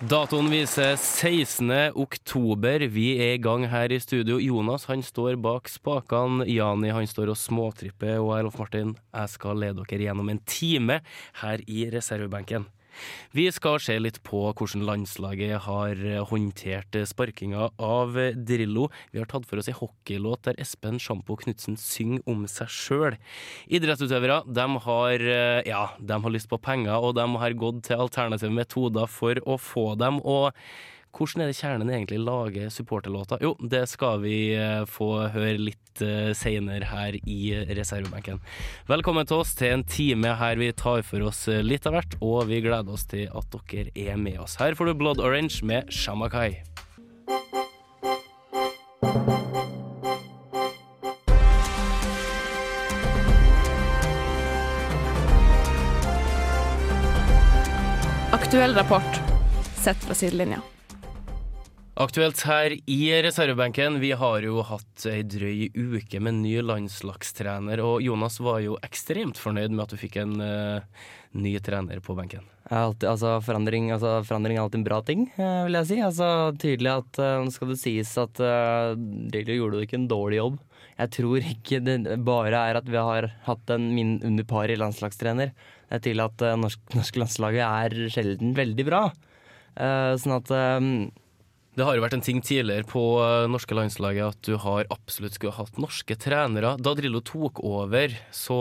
Datoen viser 16. oktober. Vi er i gang her i studio. Jonas han står bak spakene. Jani han står og småtripper. Og Erlof Martin, jeg skal lede dere gjennom en time her i reservebenken. Vi skal se litt på hvordan landslaget har håndtert sparkinga av Drillo. Vi har tatt for oss ei hockeylåt der Espen Sjampo Knutsen synger om seg sjøl. Idrettsutøvere de har, ja, de har lyst på penger, og de har gått til alternative metoder for å få dem. og hvordan er det kjernen egentlig lager supporterlåter? Jo, det skal vi eh, få høre litt uh, seinere her i reservebenken. Velkommen til oss til en time her vi tar for oss eh, litt av hvert, og vi gleder oss til at dere er med oss. Her får du Blood Orange med Shamakai. Aktuell rapport sett fra sidelinja. Aktuelt her i reservebenken. Vi har jo hatt ei drøy uke med ny landslagstrener, og Jonas var jo ekstremt fornøyd med at du fikk en uh, ny trener på benken. Alltid, altså, forandring, altså, forandring, er alltid en bra ting, uh, vil jeg si. Altså, tydelig at uh, Nå skal det sies at uh, Drillo gjorde ikke en dårlig jobb. Jeg tror ikke det bare er at vi har hatt en min under par i landslagstrener. Det er tydelig at norsk, norsk landslaget er sjelden veldig bra. sånn at det har jo vært en ting tidligere på norske landslaget at du har absolutt skulle hatt norske trenere. Da Drillo tok over, så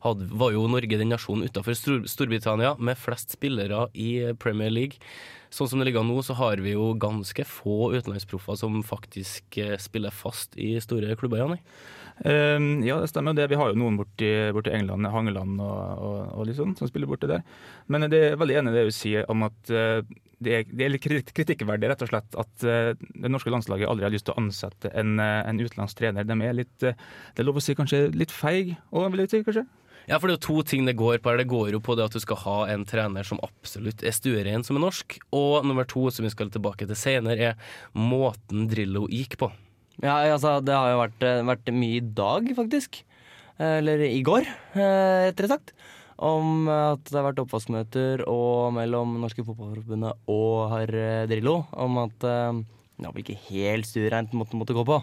hadde, var jo Norge den nasjonen utenfor Stor Storbritannia med flest spillere i Premier League. Sånn som det ligger nå, så har vi jo ganske få utenlandsproffer som faktisk spiller fast i store klubber, Janne. Um, ja, det stemmer. det. Vi har jo noen borti, borti England, Hangeland og, og, og litt sånn, som spiller borti der. Men det er veldig enig i det du sier om at uh, det, er, litt kritikkverdig rett og slett at uh, det norske landslaget aldri har lyst til å ansette en, uh, en utenlandsk trener. De er litt, det er lov å si kanskje litt feig òg, vil jeg si kanskje. Ja, for det er jo to ting det går på her. Det går jo på det at du skal ha en trener som absolutt er stueren som er norsk. Og nummer to, som vi skal tilbake til senere, er måten Drillo gikk på. Ja, altså det har jo vært, vært mye i dag, faktisk. Eller i går, rettere sagt. Om at det har vært oppvaskmøter og mellom Norske Fotballforbundet og herr Drillo om at det var vel ikke helt stuereint måten måtte gå på.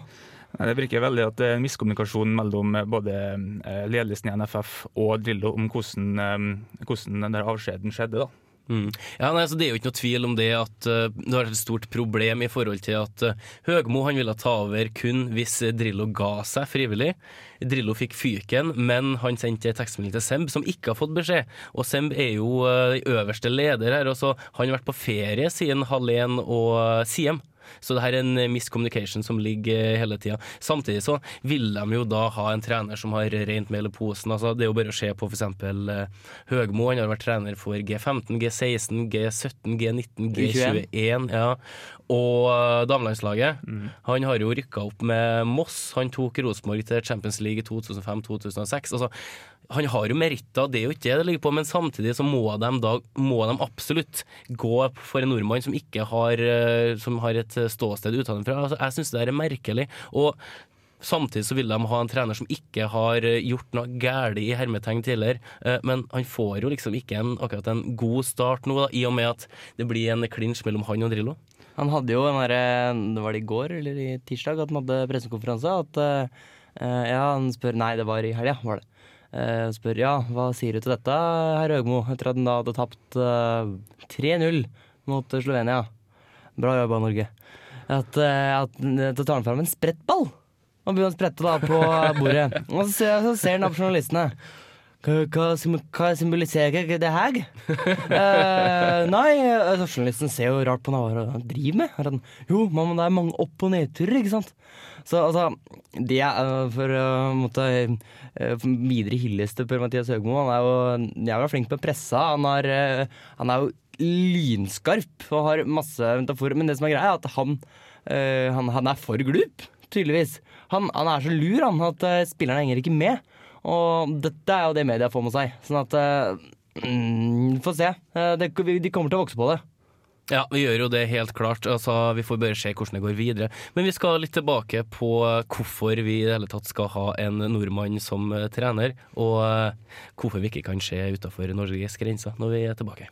Det virker veldig at det er en miskommunikasjon mellom både ledelsen i NFF og Drillo om hvordan, hvordan den der avskjeden skjedde. da. Mm. Ja, nei, så det er jo ikke noe tvil om det at uh, det har et stort problem i forhold til at uh, Høgmo han ville ta over kun hvis Drillo ga seg frivillig. Drillo fikk fyken, men han sendte tekstmelding til Semb, som ikke har fått beskjed. Og Semb er jo uh, øverste leder her. Også. Han har vært på ferie siden Hallén og Siem. Så det her er en miscommunication som ligger hele tida. Samtidig så vil de jo da ha en trener som har rent mel i posen. Altså, det er jo bare å se på f.eks. Uh, Høgmo. Han har vært trener for G15, G16, G17, G19, G21. Ja. Og damelandslaget. Mm. Han har jo rykka opp med Moss. Han tok Rosenborg til Champions League i 2005-2006. Altså, han har jo meritter, det er jo ikke det det ligger på, men samtidig så må de da må de absolutt gå for en nordmann som ikke har, som har et ståsted utenfra. Altså, jeg syns det er merkelig. Og Samtidig så vil de ha en trener som ikke har gjort noe galt i hermetegn tidligere. Men han får jo liksom ikke en, akkurat en god start nå, da, i og med at det blir en klinsj mellom han og Drillo. Han hadde jo en derre Var det i går eller i tirsdag at han hadde pressekonferanse? At Ja, han spør Nei, det var i helga, var det. Uh, spør ja, hva sier du til dette, herr Høgmo, etter at han da hadde tapt uh, 3-0 mot Slovenia? Bra jobba, Norge. At, at, at tar han fram en sprettball og begynner å sprette da på bordet. Og så, så ser han da på journalistene. Hva, symboliserer det her? uh, nei, journalisten ser jo rart på hva han driver med. Han, jo, men det er mange opp- og nedturer, ikke sant. Så altså, det er for å uh, måtte uh, videre hyllest til Per-Mathias Høgmo. Han er jo jævla flink med pressa. Han, har, han er jo lynskarp og har masse metaforer. Men det som er greia, er at han, han, han er for glup, tydeligvis. Han, er så lur han, at spillerne henger ikke med. Og dette er jo det media får med seg. Sånn at Mm, Få se. Eh, Det, de kommer til å vokse på det. Ja, vi gjør jo det helt klart. Altså, vi får bare se hvordan det går videre. Men vi skal litt tilbake på hvorfor vi i det hele tatt skal ha en nordmann som eh, trener, og eh, hvorfor vi ikke kan se utafor Norges grenser når vi er tilbake.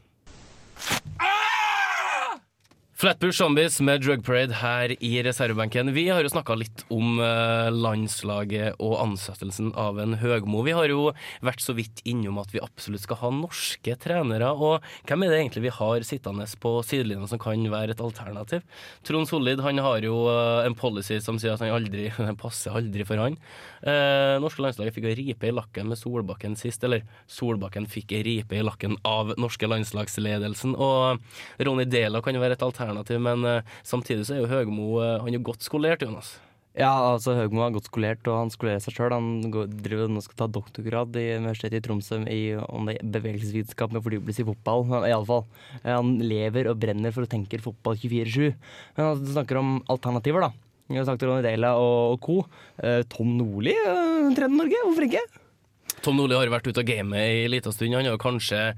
Flatbush Zombies med Drug Parade her i reservebenken. Vi har jo snakka litt om eh, landslaget og ansettelsen av en Høgmo. Vi har jo vært så vidt innom at vi absolutt skal ha norske trenere. Og hvem er det egentlig vi har sittende på sidelinja som kan være et alternativ? Trond Solid han har jo eh, en policy som sier at han aldri passer aldri for han. Eh, norske landslaget fikk ei ripe i lakken med Solbakken sist, eller Solbakken fikk ei ripe i lakken av norske landslagsledelsen. Og Ronny Dela kan jo være et alternativ, men eh, samtidig så er jo Høgmo eh, han er godt skolert, Jonas. Ja, altså Høgmo er godt skolert, og han skolerer seg sjøl. Han går, driver nå skal ta doktorgrad i Universitetet i Tromsø i om det bevegelsesvitenskap med fordypelse i fotball. Iallfall. Han lever og brenner for å tenke fotball 24-7. Men han snakker om alternativer, da. Vi har snakket om Ronny Dela og, og co. Eh, Tom Nordli uh, trener Norge, hvorfor ikke? Tom Nordli har vært ute av gamet ei lita stund. Han kanskje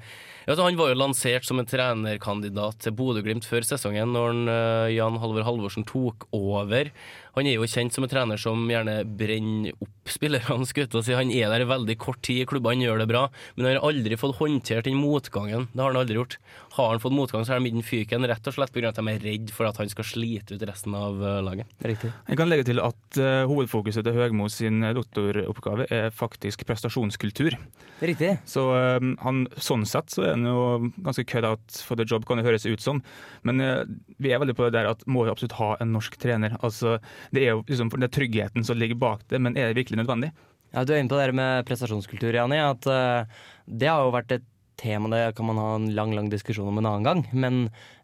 altså Han var jo lansert som en trenerkandidat til Bodø-Glimt før sesongen, når han, eh, Jan Halvor Halvorsen tok over. Han er jo kjent som en trener som gjerne brenner opp spillerne. si. Han er der i veldig kort tid i klubben, han gjør det bra, men han har aldri fått håndtert den motgangen. Det har han aldri gjort. Har han fått motgang, så er de i fyken, rett og slett pga. at de er redd for at han skal slite ut resten av eh, laget. Riktig. Jeg kan legge til at uh, hovedfokuset til Høgmo sin doktoroppgave er faktisk prestasjonskultur. Riktig. Så uh, han, sånn sett så er han jo ganske cut out for the job, kan det høres ut som. Men uh, vi er veldig på det der at må jo absolutt ha en norsk trener. Altså, det er jo liksom den tryggheten som ligger bak det, men er det virkelig nødvendig? Ja, Du er inne på det med prestasjonskultur, Jani. At uh, det har jo vært et tema, det kan man ha en lang lang diskusjon om en annen gang. Men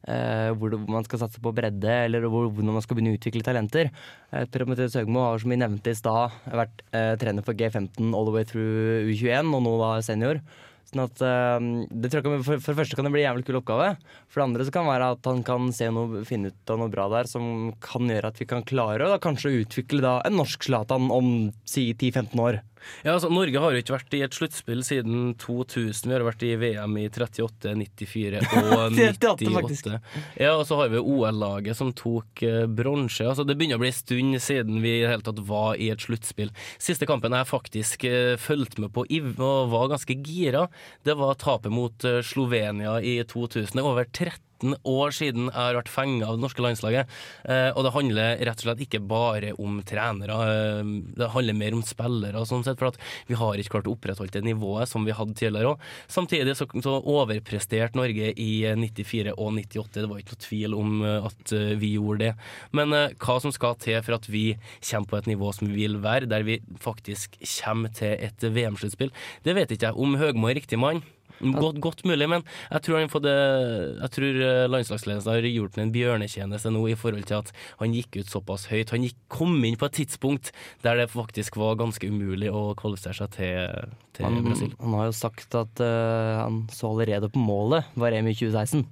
uh, hvor man skal satse på bredde, eller hvor, hvordan man skal begynne å utvikle talenter. Eh, Prometheus Høgmo har, som vi nevnte i stad, vært uh, trener for G15 all the way through U21, og nå da senior. Sånn at eh, det tror jeg for, for det første kan det bli en jævlig kul oppgave. For det andre så kan det være at han kan se noe, finne ut av noe bra der som kan gjøre at vi kan klare å kanskje utvikle da en norsk Zlatan om si 10-15 år. Ja, altså, Norge har jo ikke vært i et sluttspill siden 2000. Vi har vært i VM i 38, 94 og 38 faktisk. 98. Ja, og så har vi OL-laget som tok eh, bronse. Altså, det begynner å bli en stund siden vi i hele tatt var i et sluttspill. Siste kampen jeg faktisk eh, fulgte med på og var ganske gira, det var tapet mot eh, Slovenia i 2000. Det er over 13 år siden jeg har vært fenga av det norske landslaget. Eh, og det handler rett og slett ikke bare om trenere, eh, det handler mer om spillere. Sånn sett, for vi har ikke klart å opprettholde det nivået som vi hadde tidligere òg. Samtidig så, så overpresterte Norge i eh, 94 og 98. Det var ikke noe tvil om eh, at vi gjorde det. Men hva som skal til for at vi kommer på et nivå som vi vil være, der vi faktisk kommer til et VM-sluttspill, det vet ikke jeg. Om Høgmo er riktig mann? Godt, godt mulig, men jeg tror, han jeg tror eh, landslagsledelsen har gjort ham en bjørnetjeneste nå i forhold til at han gikk ut såpass høyt. Han gikk, kom inn på et tidspunkt der det faktisk var ganske umulig å kvalifisere seg til, til Han, Brasil. han har jo sagt at uh, han så allerede på målet var EM i 2016.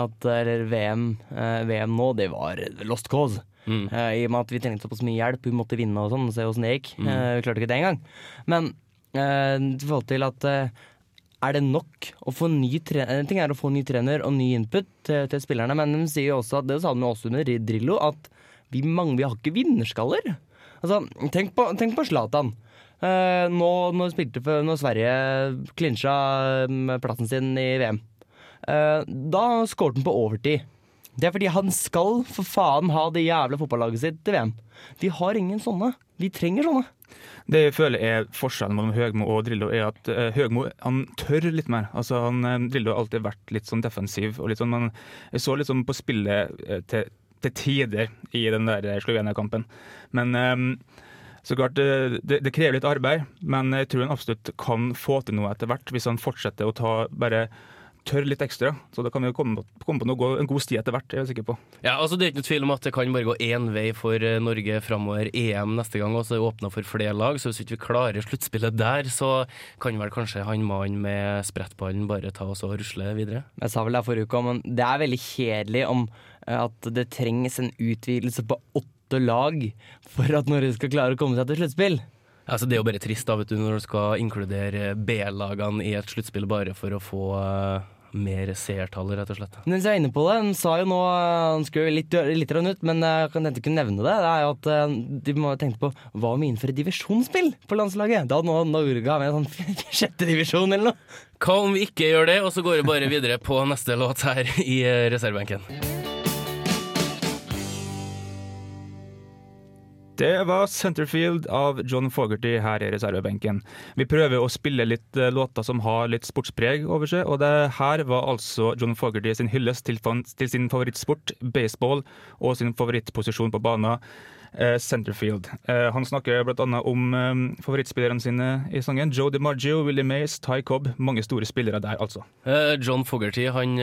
At, eh, eller VM, uh, VM nå, det var lost cause. Mm. Uh, I og med at vi trengte såpass mye hjelp, vi måtte vinne og sånn, se åssen det gikk. Mm. Eh, vi klarte ikke det engang. Men eh, i forhold til at eh, er det nok å få ny trener En ting er å få ny trener og ny input til, til spillerne, men de sier jo også at det sa de også under Drillo, at vi, mange, vi har ikke vinnerskaller. Altså, tenk på, Zlatan. Eh, nå, når, spilte for, når Sverige klinsja eh, plassen sin i VM. Eh, da skåret han på overtid. Det er fordi han skal for faen ha det jævla fotballaget sitt til VM. Vi har ingen sånne. Vi trenger sånne. Det jeg føler er forskjellen mellom Høgmo og Drillo, er at eh, Høgmo han tør litt mer. Altså han, eh, Drillo har alltid vært litt sånn defensiv. og litt sånn, men Jeg så litt sånn på spillet eh, til, til tider i den der Slovenia-kampen. Men så klart, det, det krever litt arbeid, men jeg tror han absolutt kan få til noe etter hvert, hvis han fortsetter å ta bare tør litt ekstra. Så da kan vi komme, komme på noe, en god sti etter hvert, jeg er jeg sikker på. Ja, altså Det er ikke noe tvil om at det kan bare gå én vei for eh, Norge framover. EM neste gang, og så er det åpna for flere lag. Så hvis ikke vi klarer sluttspillet der, så kan vel kanskje han mannen med sprettballen bare ta oss og rusle videre. Jeg sa vel det forrige uke, men det er veldig kjedelig om eh, at det trengs en utvidelse på åtte lag for at Norge skal klare å komme seg til sluttspill. Altså, det er jo bare trist da, vet du, når du skal inkludere B-lagene i et sluttspill bare for å få eh, mer seertall, rett og slett. Men hvis jeg er inne på det, han sa jo nå Han skulle litt, litt ut, men jeg kan ikke nevne det. Det er jo at eh, de må tenke på hva om vi innfører divisjonsspill på landslaget? Da nå Norge ha med en sånn sjette divisjon eller noe. Hva om vi ikke gjør det, og så går vi bare videre på neste låt her i eh, reservebenken? Det var Centerfield av John Fogerty her i reservebenken. Vi prøver å spille litt eh, låter som har litt sportspreg over seg, og det her var altså John Fogerty sin hyllest til, sin favorittsport, baseball, og sin favorittposisjon på banen, eh, Centerfield. Eh, han snakker bl.a. om eh, favorittspillerne sine i sangen. Joe DiMaggio, Willie Mays, Ty Cobb. Mange store spillere der, altså. John Fogerty han,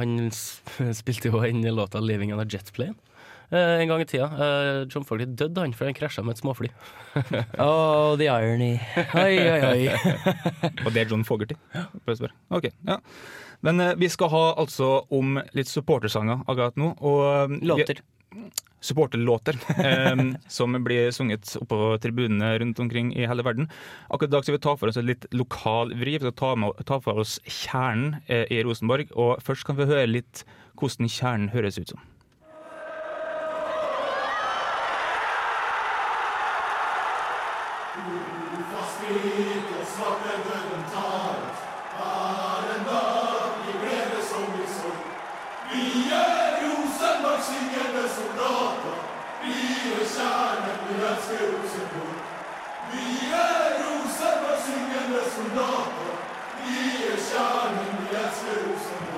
han spilte jo inn låta 'Living on a Jet Plane' en gang i tida. Eh, John Fogerty døde han for han krasja med et småfly. Oh, the irony. Oi, oi, oi. Og det er John Fogerty? Ok, ja. Men eh, vi skal ha altså om litt supportersanger akkurat nå. Og, eh, vi- Låter. supporterlåter eh, som blir sunget oppå tribunene rundt omkring i hele verden. Akkurat i dag skal vi ta for oss et litt lokal vri. Vi skal ta, med, ta for oss kjernen eh, i Rosenborg. Og først kan vi høre litt hvordan kjernen høres ut som. Jerusalem. We are Jerusalem. We are Jerusalem. We are Jerusalem. We are Jerusalem. We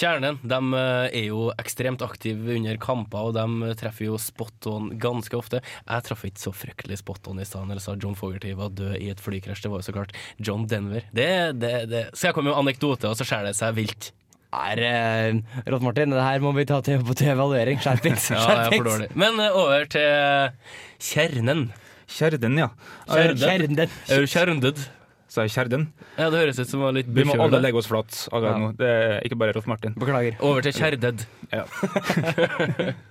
Kjernen de eh, er jo ekstremt aktive under kamper, og de treffer jo spot on ganske ofte. Jeg traff ikke så fryktelig spot on i stad eller jeg sa John Fogerty var død i et flykrasj. Det var jo så klart John Denver. Det, det, det. Skal jeg komme med en anekdote, og så skjærer det seg vilt. Er, eh, Rolf Martin, det her må vi ta til, på til evaluering. Skjerpings. Ja. Men eh, over til kjernen. Kjernen, ja. Kjernen. Kjernen. Sa jeg Kjerden? Ja, det høres ut som var litt Vi må alle legge oss flat akkurat nå. Det er ikke bare Rolf Martin. Beklager. Over til kjerdød.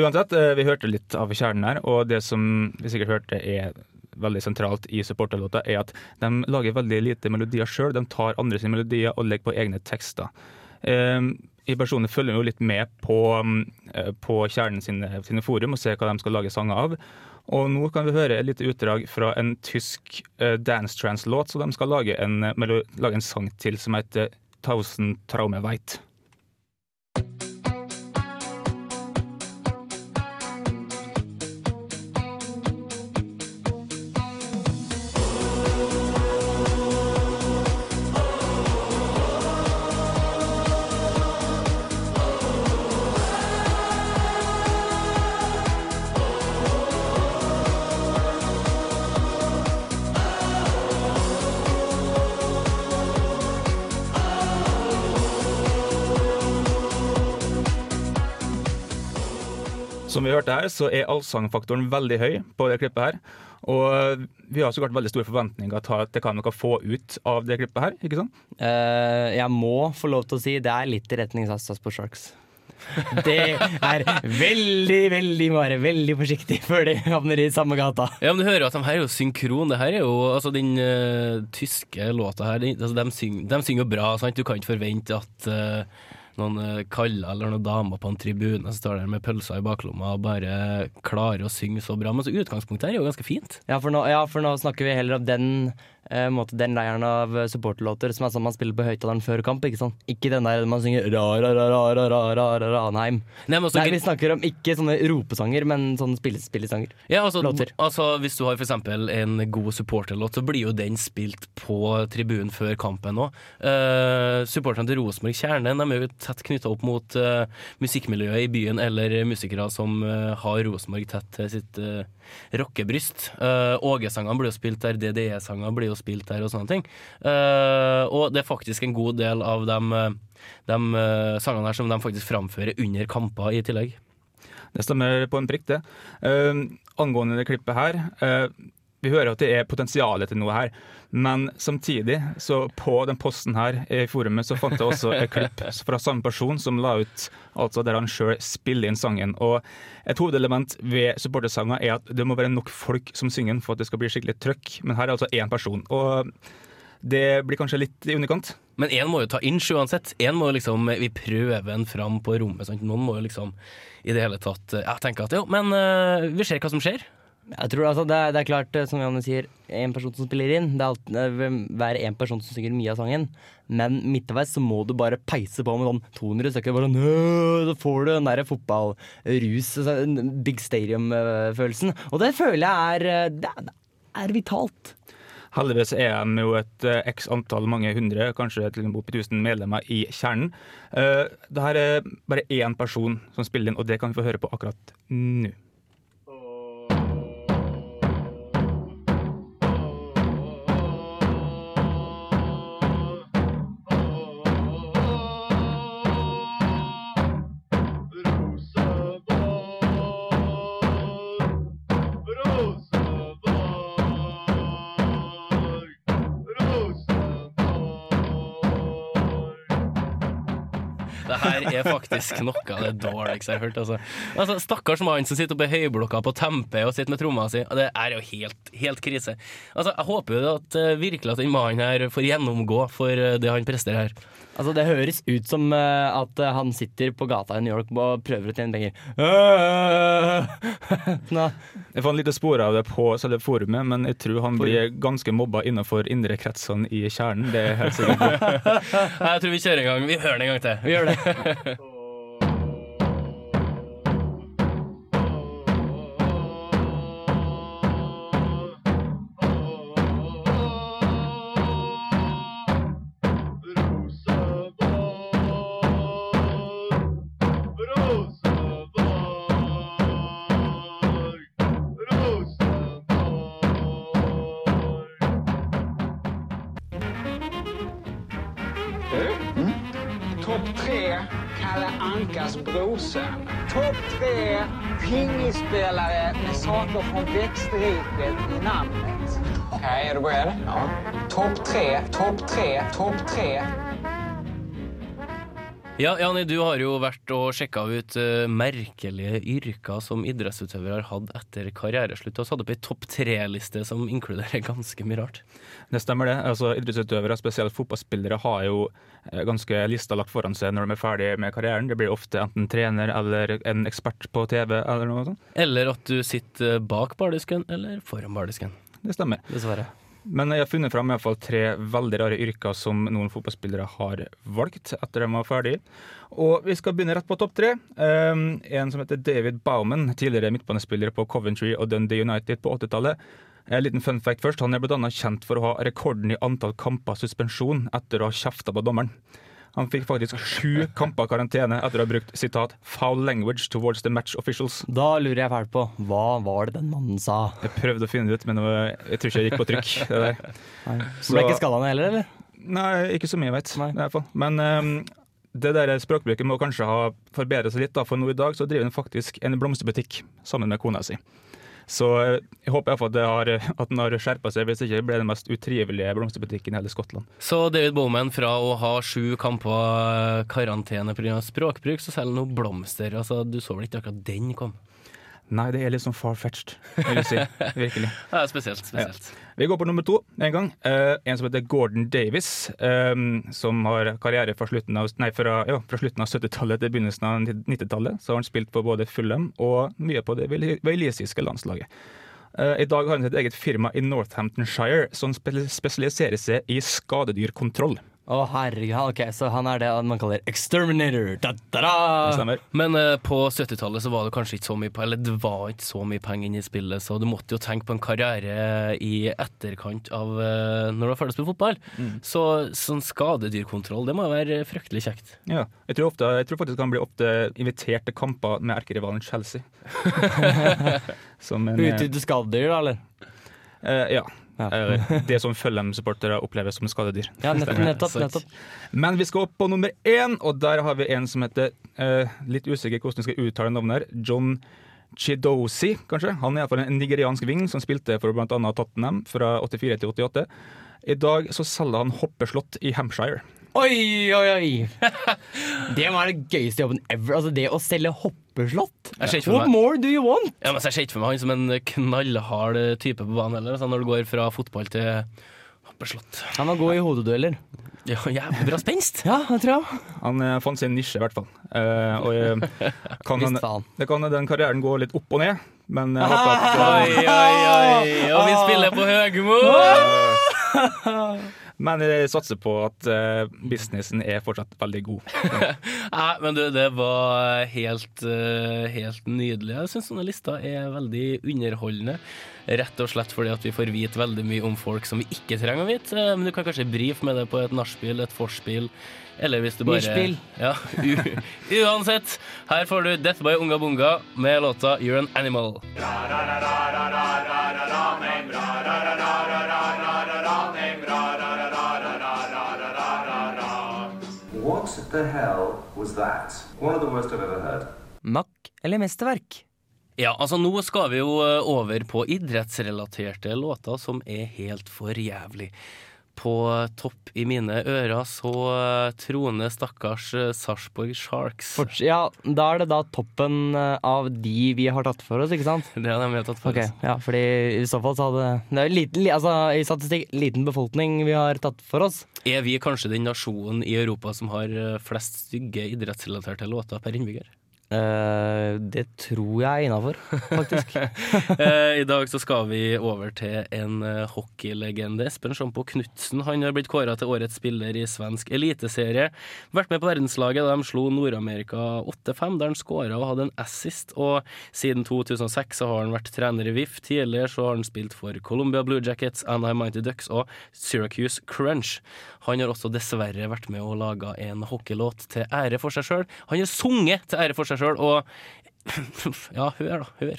Uansett, eh, vi hørte litt av kjernen her, og det som vi sikkert hørte er veldig sentralt i supporterlåta, er at de lager veldig lite melodier sjøl. De tar andre sine melodier og legger på egne tekster. Um, I personlig følger vi jo litt med på, eh, på Kjernen sine, sine forum og ser hva de skal lage sanger av. Og nå kan vi høre et lite utdrag fra en tysk uh, dance trance-låt, så de skal lage en, eh, lage en sang til som heter 'Thousand Traume her, så er allsangfaktoren veldig høy på det klippet her. Og vi har så klart veldig store forventninger til kan noe få ut av det klippet her, ikke sant? Uh, jeg må få lov til å si det er litt i retning Sastas på Sharks. Det er veldig, veldig bare veldig forsiktig før de havner i samme gata. Ja, men du hører jo at de her er jo synkron. Det her er jo altså den uh, tyske låta her. De, altså, de, synger, de synger jo bra, sant? Du kan ikke forvente at eh, noen uh, kaller eller noen damer på en tribune som står der med pølser i baklomma og bare klarer å synge så bra. Men så utgangspunktet her er jo ganske fint. Ja for, nå, ja, for nå snakker vi heller om den eh, måte den leiren av eh, supporterlåter som er sånn man spiller på høyttaleren før kamp. Ikke sånn Ikke den der man synger ra-ra-ra-ra-ra-ra-Ranheim. Nei, men altså, Nei, vi snakker om ikke sånne ropesanger, men sånne spillespillesanger. Ja, altså, Låter. altså Hvis du har eksempel en god supporterlåt, så blir jo den spilt på tribunen før kampen òg. Uh, supporterne til Rosenborg Kjerne de er jo tett knytta opp mot uh, musikkmiljøet i byen, eller musikere som uh, har Rosenborg tett til sitt uh, rockebryst. Åge-sangene blir jo spilt der, DDE-sanger blir jo spilt der, og sånne ting. Uh, og det er faktisk en god del av de, de uh, sangene her som de faktisk framfører under kamper i tillegg. Det stemmer på en prikk, det. Uh, angående det klippet her. Eh, vi hører at det er potensial til noe her, men samtidig, så på den posten her i forumet, så fant jeg også et klipp fra samme person som la ut altså der han sjøl spiller inn sangen. Og et hovedelement ved supportersanger er at det må være nok folk som synger den for at det skal bli skikkelig trøkk, men her er altså én person. Og det blir kanskje litt i underkant. Men én må jo ta inch uansett. En må jo liksom, Vi prøver den fram på rommet. Sant? Noen må jo liksom i det hele tatt Jeg tenker at jo, men eh, vi ser hva som skjer. Jeg tror altså, det, er, det er klart, eh, som Janne sier, en person som spiller inn. Det er alltid, være en person som synger mye av sangen. Men midtveis så må du bare peise på med sånn 200 stykker. Bare, «Nø», så får du den der fotballrus, Big Stadium-følelsen. Og det føler jeg er, eh, det er, vitalt. Heldigvis er de jo et eh, x antall, mange hundre, kanskje til og med opp i 1000 medlemmer i kjernen. Dette det er bare én person som spiller inn, og det kan vi få høre på akkurat nå. Her er faktisk noe av det dårligste jeg har hørt. Altså. Altså, stakkars mann som sitter oppe i høyblokka på Tempe og sitter med tromma si. Det er jo helt, helt krise. Altså, jeg håper jo at eh, virkelig at den mannen her får gjennomgå for eh, det han presterer her. Altså Det høres ut som uh, at eh, han sitter på gata i New York og prøver å tjene penger. Jeg fant lite spor av det på selve forumet, men jeg tror han blir ganske mobba innenfor indre kretsene i kjernen. Det er jeg helt sikkert. Jeg tror vi kjører en gang. Vi hører det en gang til. vi gjør det. tre Kalle Ankas brorson. Topp tre pingisspelare med saker från växtriket i namnet. Okej, är du beredd? Ja. Topp tre, topp tre, topp tre. Ja, Janni, du har jo vært og sjekka ut uh, merkelige yrker som idrettsutøvere har hatt etter karriereslutt, og satt opp ei topp tre-liste som inkluderer ganske mye rart. Det stemmer det. Altså, idrettsutøvere, spesielt fotballspillere, har jo eh, ganske lista lagt foran seg når de er ferdig med karrieren. Det blir ofte enten trener eller en ekspert på TV eller noe sånt. Eller at du sitter bak bardisken, eller foran bardisken. Det stemmer. Dessverre. Men jeg har funnet fram i hvert fall tre veldig rare yrker som noen fotballspillere har valgt etter de var ferdig. Og vi skal begynne rett på topp tre. Um, en som heter David Bauman, tidligere midtbanespiller på Coventry og Dundee United på 80-tallet. En liten fun fact først. Han er bl.a. kjent for å ha rekorden i antall kamper suspensjon etter å ha kjefta på dommeren. Han fikk faktisk sju kamper karantene etter å ha brukt sitat 'foul language towards the match officials'. Da lurer jeg fælt på hva var det den mannen sa? Jeg prøvde å finne det ut, men jeg tror ikke jeg gikk på trykk. Det. Så ble ikke skalla ned heller, eller? Nei, ikke så mye, jeg vet Nei. i hvert fall. Men um, det der språkbruket må kanskje ha forbedret seg litt, da, for nå i dag så driver han faktisk en blomsterbutikk sammen med kona si. Så eh, jeg håper i hvert fall at, har, at den har skjerpa seg, hvis ikke blir den mest utrivelige blomsterbutikken i hele Skottland. Så David Bowman, fra å ha sju kamper eh, karantene pga. språkbruk, så selger han nå blomster. Altså, du så vel ikke akkurat den kom? Nei, det er litt sånn far-fetched, vil jeg si. Virkelig. Det er spesielt. spesielt. Vi går på nummer to en gang. Uh, en som heter Gordon Davis, um, som har karriere fra slutten av, ja, av 70-tallet til begynnelsen av 90-tallet. Så har han spilt på både Fulham og mye på det walisiske landslaget. Uh, I dag har han sitt eget firma i Northamptonshire som spe- spesialiserer seg i skadedyrkontroll. Å, herregud. Ok, så han er det man kaller exterminator. Da, da, da. Det stemmer. Men uh, på 70-tallet så var det kanskje ikke så mye Eller det var ikke så mye penger inne i spillet, så du måtte jo tenke på en karriere i etterkant av uh, når du var ferdig å spille fotball. Så sånn skadedyrkontroll, det må jo være fryktelig kjekt. Ja. Jeg, tror ofte, jeg tror faktisk han blir ofte invitert til kamper med erkerivalen Chelsea. som en, eh, Utrydde skadedyr, da, eller? Uh, ja. Ja. Eh, det som Fulham-supportere opplever som skadedyr. Ja, nettopp. nettopp, nettopp. Men vi skal opp på nummer én, og der har vi en som heter eh, Litt usikker hvordan jeg skal uttale navnet her. John Chidosi, kanskje. Han er iallfall en nigeriansk ving som spilte for bl.a. Tottenham fra 84 til 88. I dag så selger han hoppeslott i Hampshire. Oi, oi, oi! Det må være den gøyeste jobben ever. Altså Det å selge hoppeslott. What meg- more do you want? Ja, men Jeg ser ikke for meg han som en knallhard eh, type på banen heller, sånn når du går fra fotball til hoppeslott. Han var god i hodedueller. Ja, jævlig bra spenst! Ja, jeg tror jeg. Han eh, fant sin nisje, i hvert fall. Eh, og eh, kan han, faen. det kan den karrieren gå litt opp og ned, men jeg håper at Oi, oi, oi! Og vi spiller på Høgmo! Men jeg satser på at eh, businessen er fortsatt veldig god. Nei, men du, det var helt, eh, helt nydelig. Jeg syns sånne lister er veldig underholdende. Rett og slett fordi at vi får vite veldig mye om folk som vi ikke trenger å vite. Eh, Men du kan kanskje brife med det på et nachspiel, et vorspiel, eller hvis du bare Nachspiel. Ja, uansett. Her får du Death by Unga Bunga med låta You're an Animal. What the hell was that? One of the worst I've ever heard. Mack eller mesterverk? Ja, altså nå skal vi jo eh, over på idrettsrelaterte låter som er helt for jævlig. På topp i mine ører så eh, troner stakkars eh, Sarpsborg Sharks. Ja, Da er det da toppen eh, av de vi har tatt for oss, ikke sant? Det har de tatt for okay, oss. ja, fordi i så fall så hadde Det er liten, altså, i statistikk liten befolkning vi har tatt for oss. Er vi kanskje den nasjonen i Europa som har flest stygge idrettsrelaterte låter per innbygger? Eh, det tror jeg er innafor, faktisk. Eh, I dag så skal vi over til en eh, hockeylegende. Espen Sjampo Knutsen han har blitt kåra til årets spiller i svensk eliteserie. Vært med på verdenslaget da de slo Nord-Amerika 8-5, der han skåra og hadde en assist. Og siden 2006 så har han vært trener i VIF. Tidligere så har han spilt for Columbia Blue Jackets, Anaheim Mighty Ducks og Syracuse Crunch. Han har også dessverre vært med og laga en hockeylåt til ære for seg sjøl. Han har sunget til ære for seg sjøl, og Ja, hør, da. Hør.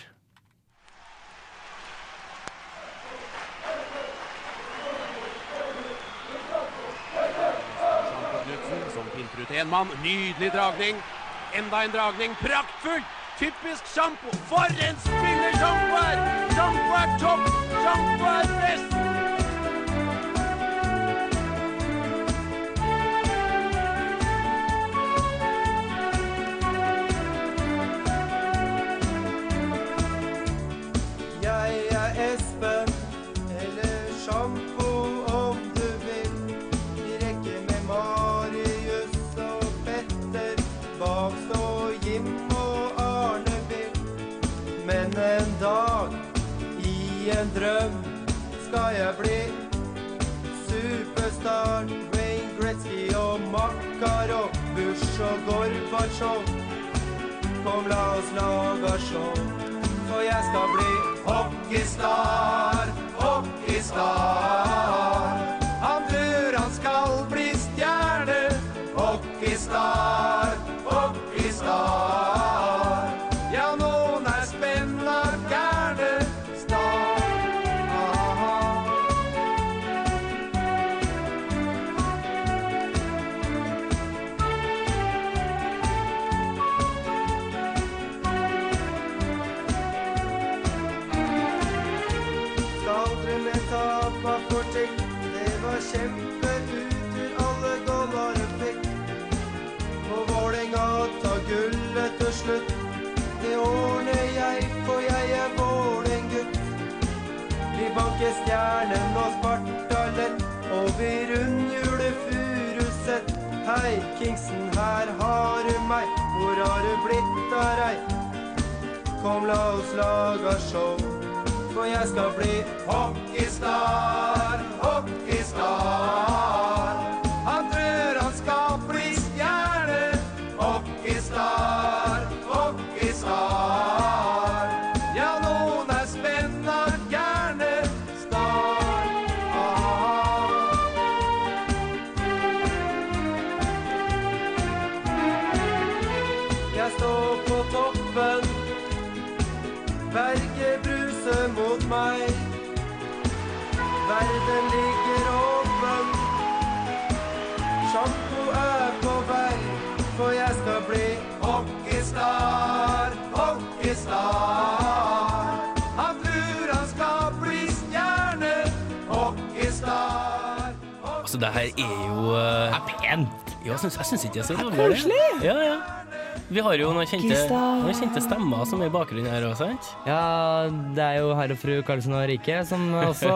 Som pinter ut en mann. Nydelig dragning. Enda en dragning. Praktfullt! Typisk sjampo. For en spiller sjampo er! Sjampo er topp! Sjampo er best! Makarov, Bush og Gorbatsjov. Kom, la oss lage show. For jeg skal bli hockeystar, hockeystar. Banker Stjernen og spartalen over rundhjuler Furuset. Hei, Kingsen, her har du meg. Hvor har du blitt av rei? Kom, la oss laga show. for jeg skal bli hockeystar, Altså, det her er jo uh, Er pent! Ja, syns, jeg syns ikke det er så ræva. koselig. Ja, ja. Vi har jo noen kjente, noen kjente stemmer som er i bakgrunnen her òg, sant? Ja, det er jo herr og fru Karlsen og Rike som også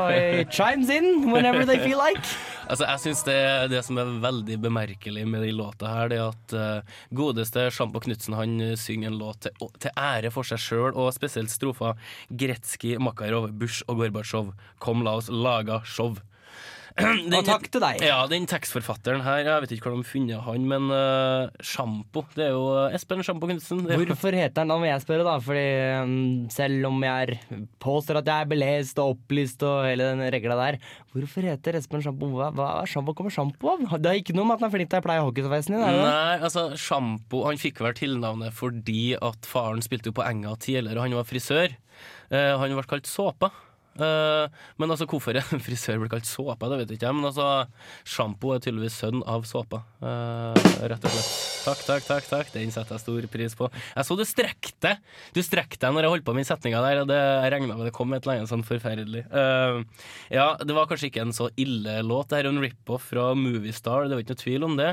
chimes in whenever they feel like. Altså, jeg synes det, det som er veldig bemerkelig med de låta her, det er at uh, godeste Sjampo Knutsen han eh, synger en låt til, til ære for seg sjøl, og spesielt strofa Gretzky, Makarov, Bush og Gorbatsjov. Kom, la oss laga show. Den- Og takk til deg. Ja, den tekstforfatteren her, jeg vet ikke hvor de har funnet han, men uh, Sjampo, det er jo eh, Espen Sjampo Knutsen. Hvorfor heter han da må jeg spørre, da. Fordi um, selv om jeg er, påstår at jeg er belest og opplyst og hele den regla der, hvorfor heter Espen Sjampo? Hva, hva sjampo kommer sjampo av? Det er ikke noe med at han er flink til å pleie hockeysveisen din? Nei, altså Sjampo Han fikk vel tilnavnet fordi at faren spilte jo på Enga tidligere, og han var frisør. Uh, han ble kalt Såpa. Eh, men altså hvorfor en frisør blir kalt Såpa, det vet ikke jeg. Men altså, Sjampo er tydeligvis sønn av Såpa, eh, rett og slett. Takk, takk, takk. takk Den setter jeg stor pris på. Jeg så du strekte Du strekte når jeg holdt på med den setninga der, og det, jeg regna med det kom et eller annet sånn forferdelig. Eh, ja, det var kanskje ikke en så ille låt. Det her er en rip-off fra Moviestar, det var ikke noe tvil om det.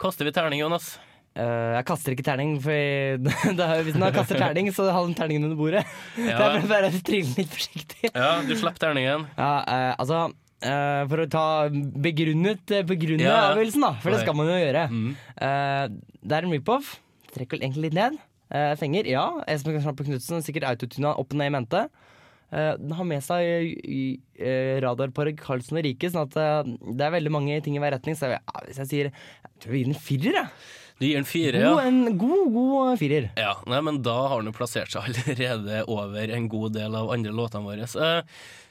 Kaster vi terning, Jonas? Eh, jeg kaster ikke terning, for hvis er, har kastet terning, så har han terningen under bordet. Ja. Det er bare- å trille litt forsiktig. Ja, du slapp terningen. Ja, uh, altså uh, For å ta begrunnet begrunne Ja. avgjørelsen, da, for det skal man jo gjøre. Mm. Det er en rip-off. Trekker vel egentlig litt ned. Fenger, ja. Espen Knappe Knutsen sikkert autotuna opp ned i mente. Den har med seg uh, radarparet Karlsen og Rike, sånn at det er veldig mange ting i hver retning. Så jeg, hvis jeg sier Jeg tror vi gir den en firer, jeg. Du gir den fire, ja. God, en god, god firer. Ja, nei, men da har han jo plassert seg allerede over en god del av andre låtene våre. Uh,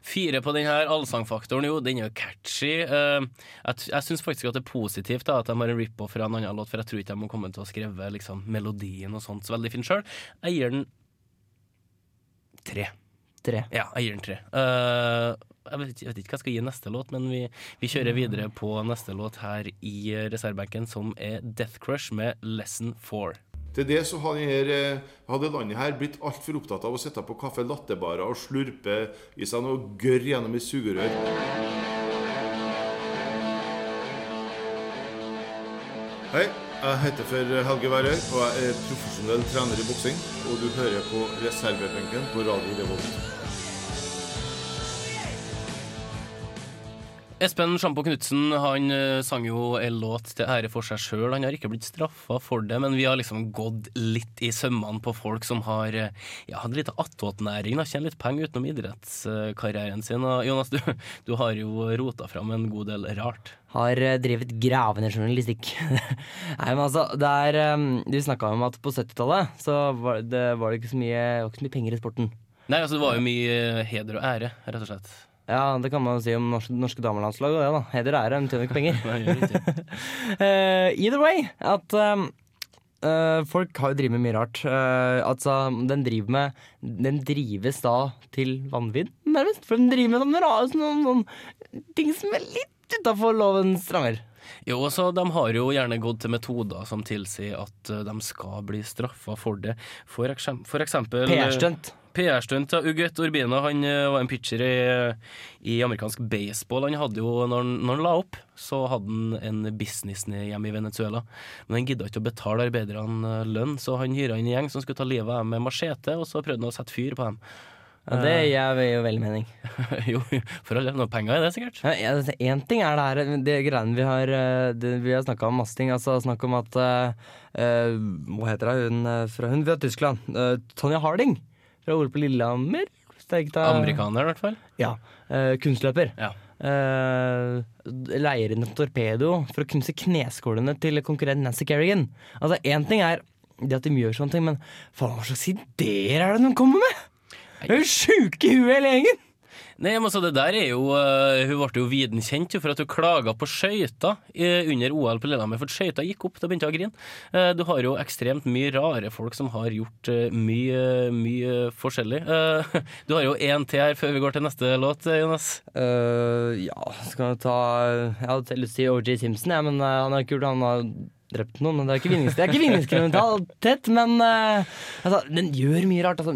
fire på den her allsangfaktoren, jo, den er jo catchy. Uh, jeg jeg syns faktisk at det er positivt da, at de har en rip-off fra en annen låt, for jeg tror ikke de har kommet til å skrive liksom, melodien og sånt så veldig fint sjøl. Jeg gir den tre. Tre. Ja, jeg gir den tre. Eh, jeg, vet, jeg vet ikke hva jeg skal gi neste låt, men vi, vi kjører videre på neste låt her i reservebenken, som er Death Crush med Lesson 4. Til det så eh, hadde landet her blitt altfor opptatt av å sitte på kaffe lattebarer og slurpe i seg noe gørr gjennom et sugerør. Hei, jeg heter for Helge Værøy, og jeg er profesjonell trener i boksing. Og du hører på reservebenken på Radio Revolt. Espen Sjampo Knutsen han eh, sang jo en låt til ære for seg sjøl. Han har ikke blitt straffa for det, men vi har liksom gått litt i sømmene på folk som har eh, ja, en liten attåtnæring, tjener litt penger utenom idrettskarrieren sin. Og Jonas, du, du har jo rota fram en god del rart. har eh, drevet gravende journalistikk. Nei, men altså, det er um, Du snakka om at på 70-tallet så var det, var det ikke så mye, ikke så mye penger i sporten. Nei, altså det var jo mye heder og ære, rett og slett. Ja, det kan man jo si om norske, norske og det, da. Heder og ære, men tjener ikke penger. Eh, either way, at um, uh, folk har jo drevet med mye rart. Uh, altså, den med Den drives da til vanvidd, nærmest. For den driver med noen, rare noen sånne ting som er litt utafor lovens rammer. Jo, så De har jo gjerne gått til metoder som tilsier at de skal bli straffa for det. For, eksem for eksempel PR-stunt. PR-stunt, til Uguet Urbina han eh, var en pitcher i, i amerikansk baseball. Han hadde jo, når han, når han la opp, så hadde han en business hjemme i Venezuela. Men han gidda ikke å betale arbeiderne eh, lønn, så han hyra en gjeng som skulle ta livet av dem med machete, og så prøvde han å sette fyr på dem. Og det gir jo veldig mening. jo, for alle noe penger i det, sikkert. Ja, altså, en ting er det her, det greiene vi har eh, det, Vi har snakka om masse ting. Altså snakk om at eh, eh, Hva heter hun eh, fra hun fra Tyskland? Uh, Tonja Harding fra OL på Lillehammer. Av, Amerikaner, i hvert fall. Ja. Uh, kunstløper. Ja. Uh, leier inn en torpedo for å knuse kneskålene til konkurrent Nancy Kerrigan. Altså, Én ting er det at de gjør sånne ting, men faen, hva slags ideer er det de kommer med?! Det er jo sjuke i huet, hele gjengen! Nei, men altså det der er jo uh, Hun ble jo viden kjent for at hun klaga på skøyter eh, under OL på Lillehammer. For skøyter gikk opp, da begynte hun å grine. Uh, du har jo ekstremt mye rare folk som har gjort uh, mye, mye forskjellig. Du har jo én til her før vi går til neste låt, Jonas. Ja, skal vi ta Jeg hadde lyst til å si OJ Simpson, ja, men han har ikke gjort Han har drept noen. men Det er ikke vinnings- det er ikke vinningskriminalitet, men uh, altså, den gjør mye rart. Altså,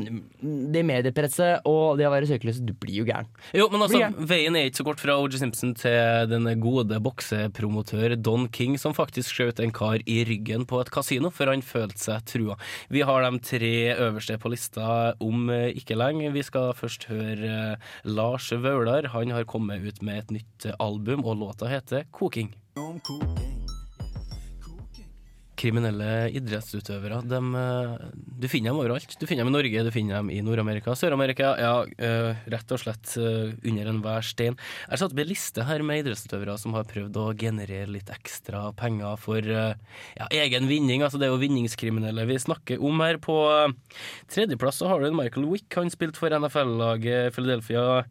det mediepresset og det å være søkeløs, du blir jo gæren. Jo, men altså, veien er ikke så kort fra OJ Simpson til den gode boksepromotør Don King, som faktisk skjøt en kar i ryggen på et kasino, for han følte seg trua. Vi har de tre øverste på lista om eh, ikke lenge. Vi skal først høre eh, Lars Vaular. Han har kommet ut med et nytt album, og låta heter Koking Koking. Kriminelle idrettsutøvere. dem, eh, du finner dem overalt. Du finner dem i Norge, du finner dem i Nord-Amerika, Sør-Amerika. Ja, eh, rett og slett eh, under enhver stein. Jeg satt opp en liste her med idrettsutøvere som har prøvd å generere litt ekstra penger for ja, egen vinning. Altså Det er jo vinningskriminelle vi snakker om her. På tredjeplass så har du en Michael Wick. Han spilte for NFL-laget Philadelphia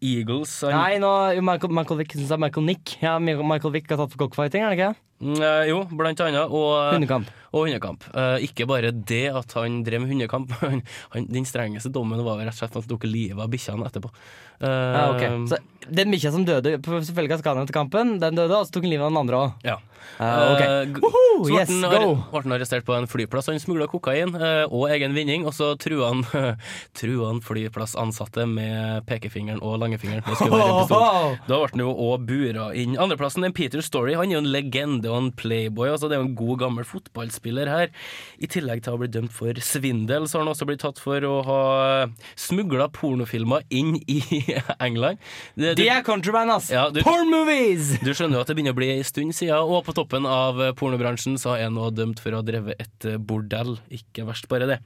Eagles. Han, Nei, nå, Michael, Michael Wick syns jeg er Michael Nick. Ja, Michael Wick har tatt for cockfighting, er det ikke? Mm, eh, jo, blant annet. Og, Hundekamp. Og hundekamp. Eh, ikke bare det at han drev med hundekamp, han, han, den strengeste dommen var rett og slett at han tok livet av bikkjene etterpå. Eh, Ja, okay. Så den bikkja som døde på selvfølgelig av skadene etter kampen, den døde, og så tok han livet av den andre òg. Ja. Eh, g- Woho! så Yes, ble han arrestert på en flyplass. Han smugla kokain og egen vinning, og så trua han, trua han flyplassansatte med pekefingeren og langefingeren. Da ble han jo òg bura inn. Andreplassen er Peter Story. Han er jo en legende og en playboy. Altså det er jo en god, gammel fotballspiller her. I tillegg til å ha blitt dømt for svindel, så har han også blitt tatt for å ha smugla pornofilmer inn i England. Det, Det er contraband, ass! Ja, du- Porn movies! du skjønner jo at det begynner å bli en stund siden, og på toppen av pornobransjen så er han nå dømt for å ha drevet et bordell. Ikke verst, bare det.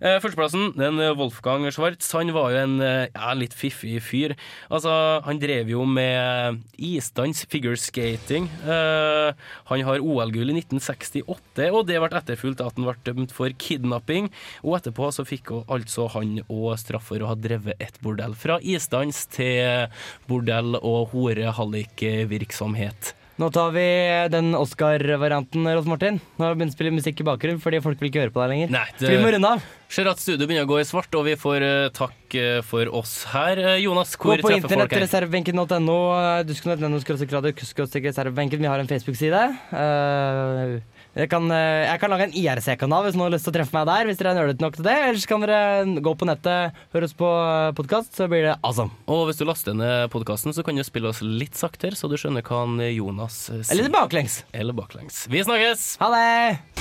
Eh, Førsteplassen, den Wolfgang Schwartz, han var jo en eh, ja, litt fiffig fyr. Altså, han drev jo med isdans, figure skating. Uh, Han har OL-gull i 1968, og det ble etterfulgt at han ble dømt for kidnapping. Og etterpå så fikk altså han òg straff for å ha drevet et bordell. Fra isdans til bordell- og horehallikvirksomhet. Nå tar vi den Oscar-varianten, Rolf Martin. Nå har vi begynt å spille musikk i bakgrunnen fordi folk vil ikke høre på deg lenger. Nei, det... vi må runde av. Ser at studioet begynner å gå i svart, og vi får eh, takk eh, for oss her. Eh, Jonas, hvor treffer folk her? Gå på internett, Du skal dusken.no, radio, reservebenken. Vi har en Facebook-side. Eh, jeg, kan, eh, jeg kan lage en IRC-kanal hvis noen har lyst til å treffe meg der. Hvis dere er nerdete nok til det. Ellers kan dere gå på nettet, høre oss på podkast, så blir det awesome. Og hvis du laster ned podkasten, så kan du spille oss litt saktere, så du skjønner hva Jonas eh, sier. Eller baklengs. Eller baklengs. Vi snakkes! Ha det!